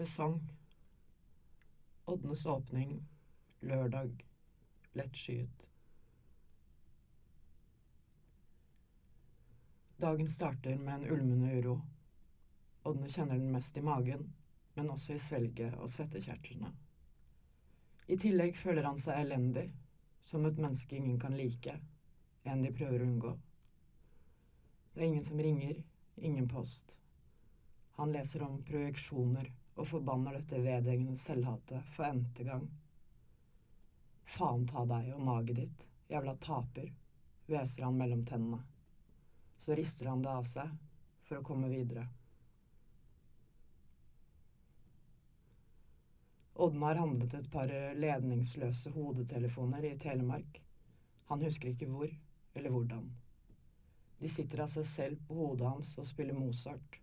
Sesong. Odnes åpning lørdag. Lettskyet. Dagen starter med en ulmende uro. Odne kjenner den mest i magen, men også i svelget og svettekjertlene. I tillegg føler han seg elendig, som et menneske ingen kan like, en de prøver å unngå. Det er ingen som ringer, ingen post. Han leser om projeksjoner og forbanner dette vedhengende selvhatet for n-te gang. Faen ta deg og naget ditt, jævla taper, hveser han mellom tennene. Så rister han det av seg for å komme videre. Oddmar handlet et par ledningsløse hodetelefoner i Telemark. Han husker ikke hvor eller hvordan. De sitter av seg selv på hodet hans og spiller Mozart.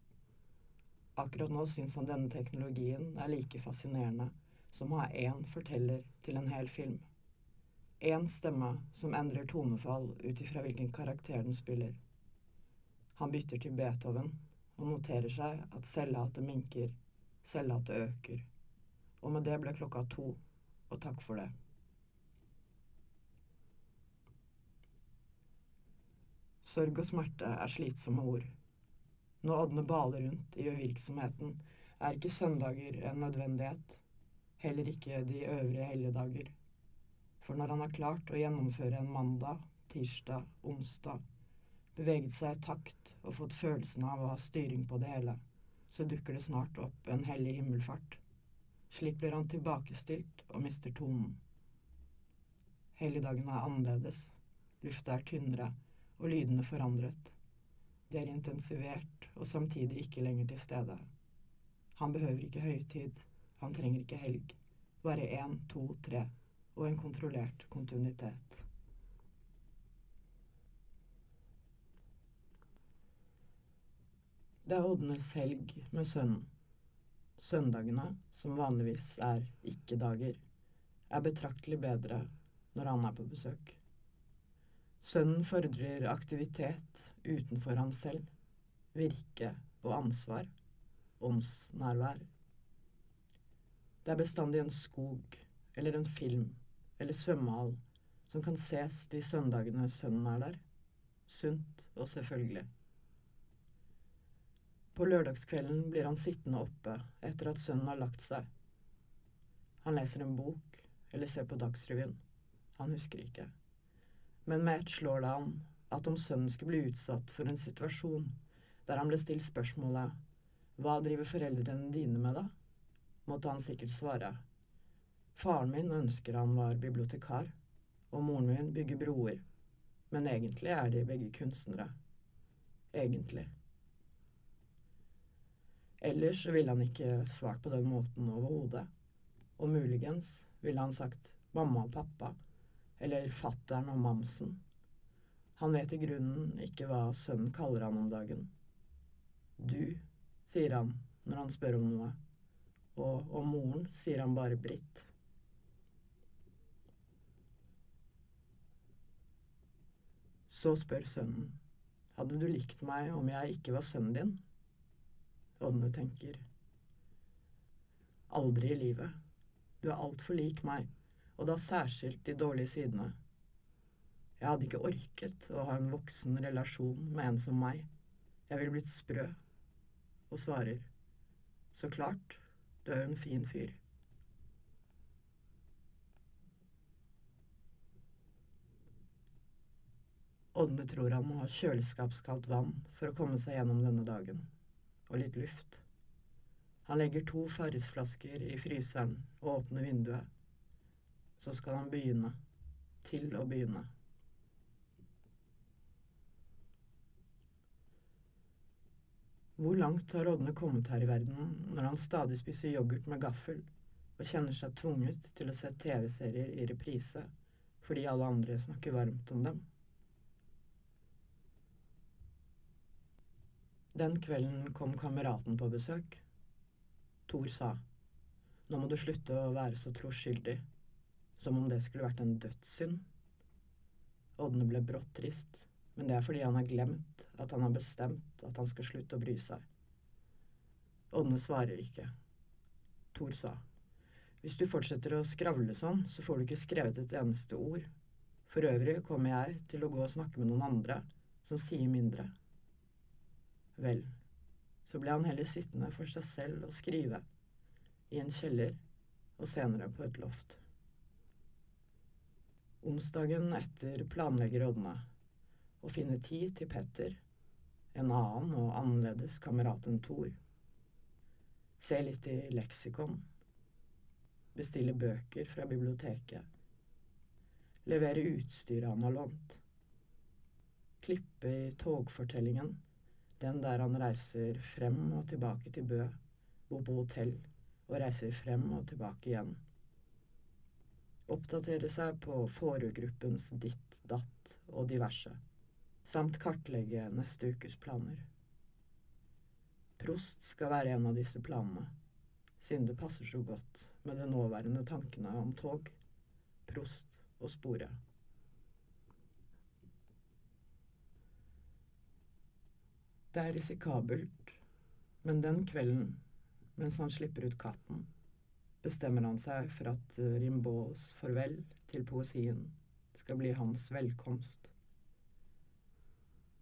Akkurat nå syns han denne teknologien er like fascinerende som å ha én forteller til en hel film. Én stemme som endrer tonefall ut ifra hvilken karakter den spiller. Han bytter til Beethoven og noterer seg at selvhatet minker, selvhatet øker. Og med det ble klokka to, og takk for det. Sorg og smerte er slitsomme ord. Når Ådne baler rundt i uvirksomheten, er ikke søndager en nødvendighet, heller ikke de øvrige helligdager. For når han har klart å gjennomføre en mandag, tirsdag, onsdag, beveget seg i takt og fått følelsen av å ha styring på det hele, så dukker det snart opp en hellig himmelfart. Slik blir han tilbakestilt og mister tonen. Helligdagen er annerledes, lufta er tynnere, og lydene forandret. De er intensivert og samtidig ikke lenger til stede. Han behøver ikke høytid, han trenger ikke helg. Bare én, to, tre og en kontrollert kontinuitet. Det er Odnes helg med sønnen. Søndagene, som vanligvis er ikke-dager, er betraktelig bedre når han er på besøk. Sønnen fordrer aktivitet utenfor han selv, virke og ansvar, åndsnærvær. Det er bestandig en skog eller en film eller svømmehall som kan ses de søndagene sønnen er der, sunt og selvfølgelig. På lørdagskvelden blir han sittende oppe etter at sønnen har lagt seg. Han leser en bok eller ser på Dagsrevyen. Han husker ikke men med ett slår det han at om sønnen skulle bli utsatt for en situasjon der han ble stilt spørsmålet Hva driver foreldrene dine med, da? måtte han sikkert svare. Faren min ønsker han var bibliotekar, og moren min bygger broer, men egentlig er de begge kunstnere. Egentlig. Ellers ville han ikke svart på den måten overhodet, og muligens ville han sagt mamma og pappa eller fattern og mamsen. Han vet i grunnen ikke hva sønnen kaller han om dagen. Du, sier han når han spør om noe, og om moren sier han bare Britt. Så spør sønnen, hadde du likt meg om jeg ikke var sønnen din? Ådne tenker, aldri i livet, du er altfor lik meg og da særskilt de dårlige sidene. Jeg hadde ikke orket å ha en voksen relasjon med en som meg. Jeg ville blitt sprø, og svarer, så klart, du er jo en fin fyr. Ådne tror han må ha kjøleskapskaldt vann for å komme seg gjennom denne dagen, og litt luft. Han legger to Farris-flasker i fryseren og åpner vinduet så skal han begynne. Til å begynne. Hvor langt har Rodne kommet her i verden når han stadig spiser yoghurt med gaffel og kjenner seg tvunget til å se TV-serier i reprise fordi alle andre snakker varmt om dem? Den kvelden kom kameraten på besøk. Thor sa, nå må du slutte å være så troskyldig. Som om det skulle vært en dødssynd. Ådne ble brått trist, men det er fordi han har glemt at han har bestemt at han skal slutte å bry seg. Ådne svarer ikke. Thor sa. Hvis du fortsetter å skravle sånn, så får du ikke skrevet et eneste ord. For øvrig kommer jeg til å gå og snakke med noen andre, som sier mindre. Vel, så ble han heller sittende for seg selv og skrive, i en kjeller og senere på et loft. Onsdagen etter planlegger Ådne å finne tid til Petter, en annen og annerledes kamerat enn Thor. Se litt i leksikon. Bestille bøker fra biblioteket. Levere utstyret han har lånt. Klippe i togfortellingen, den der han reiser frem og tilbake til Bø, bor på hotell og reiser frem og tilbake igjen. Oppdatere seg på Fårud-gruppens ditt, datt og diverse, samt kartlegge neste ukes planer. Prost skal være en av disse planene, siden det passer så godt med de nåværende tankene om tog, prost og sporet. Det er risikabelt, men den kvelden, mens han slipper ut katten, bestemmer han seg for at Rimbauds farvel til poesien skal bli hans velkomst.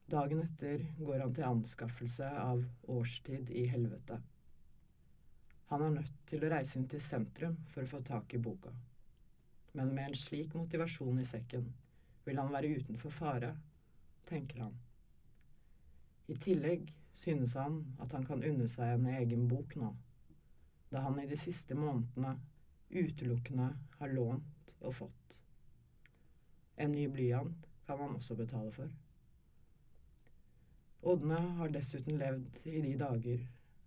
Dagen etter går han til anskaffelse av Årstid i helvete. Han er nødt til å reise inn til sentrum for å få tak i boka. Men med en slik motivasjon i sekken vil han være utenfor fare, tenker han. I tillegg synes han at han kan unne seg en egen bok nå, da han i de siste månedene utelukkende har lånt og fått. En ny blyant kan han også betale for. Ådne har dessuten levd i de dager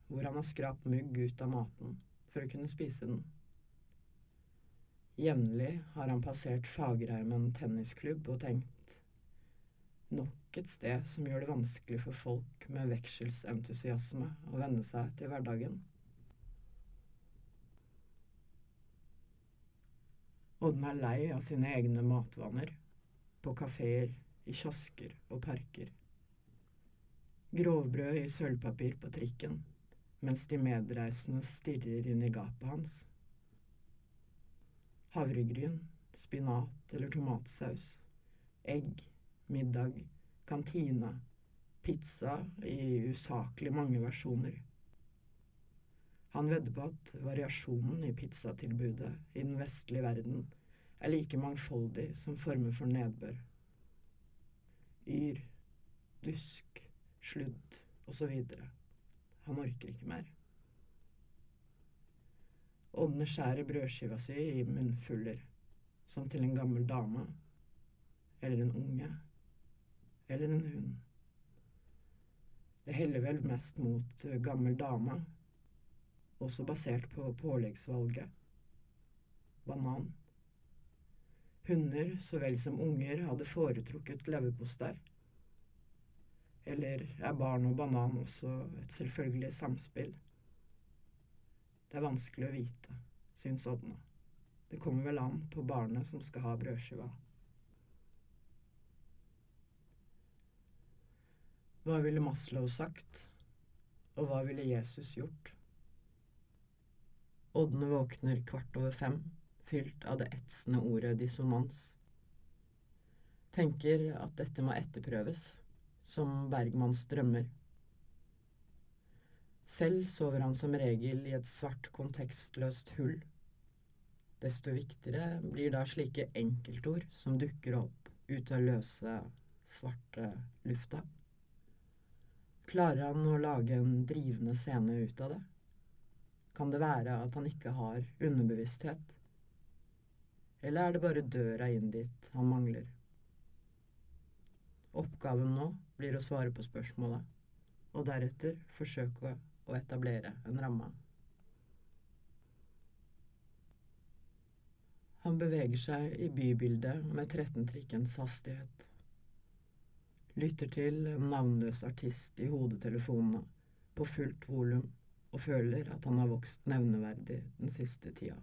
hvor han har skrapt mugg ut av maten for å kunne spise den. Jevnlig har han passert Fagerheimen tennisklubb og tenkt nok et sted som gjør det vanskelig for folk med vekselsentusiasme å venne seg til hverdagen. Ådne er lei av sine egne matvaner, på kafeer, i kiosker og parker grovbrød i sølvpapir på trikken, mens de medreisende stirrer inn i gapet hans. Havregryn, spinat eller tomatsaus, egg, middag, kantine, pizza i usaklig mange versjoner. Han vedder på at variasjonen i pizzatilbudet i den vestlige verden er like mangfoldig som former for nedbør. Yr, dusk, sludd osv. Han orker ikke mer. Ådne skjærer brødskiva si i munnfuller, som til en gammel dame, eller en unge, eller en hund. Det heller vel mest mot gammel dame, også basert på påleggsvalget. Banan. Hunder så vel som unger hadde foretrukket leverpostei. Eller er barn og banan også et selvfølgelig samspill? Det er vanskelig å vite, syns Ådne. Det kommer vel an på barnet som skal ha brødskiva. Hva ville Maslow sagt, og hva ville Jesus gjort? Ådne våkner kvart over fem, fylt av det etsende ordet dissonans. Tenker at dette må etterprøves som Bergmanns drømmer. Selv sover han som regel i et svart, kontekstløst hull. Desto viktigere blir da slike enkeltord som dukker opp ut av løse, svarte lufta. Klarer han å lage en drivende scene ut av det? Kan det være at han ikke har underbevissthet? Eller er det bare døra inn dit han mangler? Oppgaven nå blir å svare på spørsmålet, og deretter forsøke å etablere en ramme. Han beveger seg i bybildet med 13-trikkens hastighet. Lytter til en navnløs artist i hodetelefonene på fullt volum og føler at han har vokst nevneverdig den siste tida.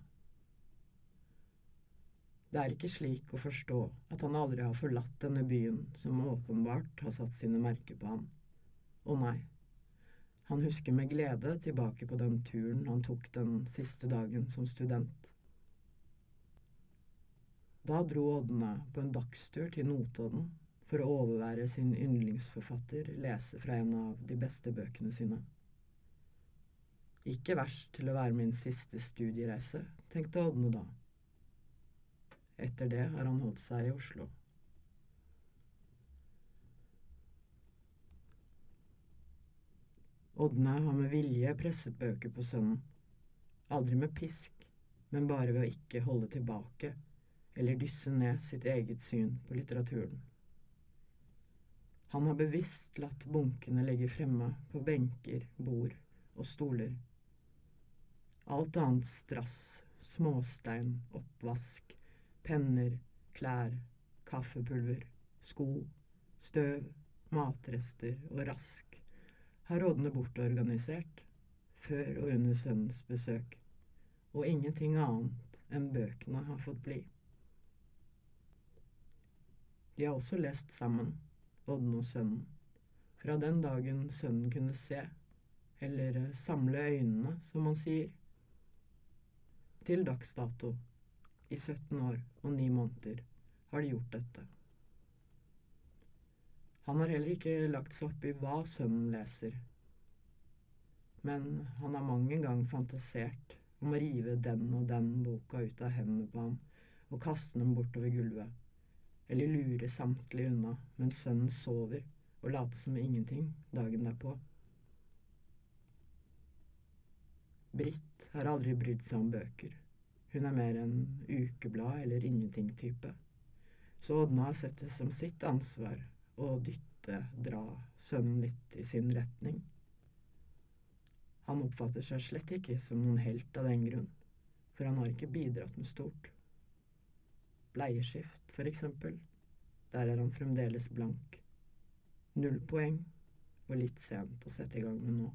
Det er ikke slik å forstå at han aldri har forlatt denne byen som åpenbart har satt sine merker på ham. Å nei, Han husker med glede tilbake på den turen han tok den siste dagen som student. Da dro Ådne på en dagstur til Notodden for å overvære sin yndlingsforfatter lese fra en av de beste bøkene sine. Ikke verst til å være min siste studiereise, tenkte Ådne da. Etter det har han holdt seg i Oslo. Ådne har med vilje presset bøker på sønnen. Aldri med pisk, men bare ved å ikke holde tilbake eller dysse ned sitt eget syn på litteraturen. Han har bevisst latt bunkene ligge fremme på benker, bord og stoler. Alt annet strass, småstein, oppvask, penner, klær, kaffepulver, sko, støv, matrester og rask har rådende bortorganisert før og under sønnens besøk, og ingenting annet enn bøkene har fått bli. De har også lest sammen Odden og sønnen. Fra den dagen sønnen kunne se, eller samle øynene, som man sier. Til dags dato, i 17 år og 9 måneder, har de gjort dette. Han har heller ikke lagt seg opp i hva sønnen leser, men han har mange gang fantasert om å rive den og den boka ut av hendene på ham og kaste dem bortover gulvet eller lure samtlige unna mens sønnen sover og late som ingenting dagen derpå. Britt har aldri brydd seg om bøker. Hun er mer en ukeblad eller ingenting-type. Så Ådne har sett det som sitt ansvar å dytte, dra sønnen litt i sin retning. Han oppfatter seg slett ikke som noen helt av den grunn, for han har ikke bidratt med stort bleieskift, for eksempel. Der er han fremdeles blank. Null poeng, og litt sent å sette i gang med nå.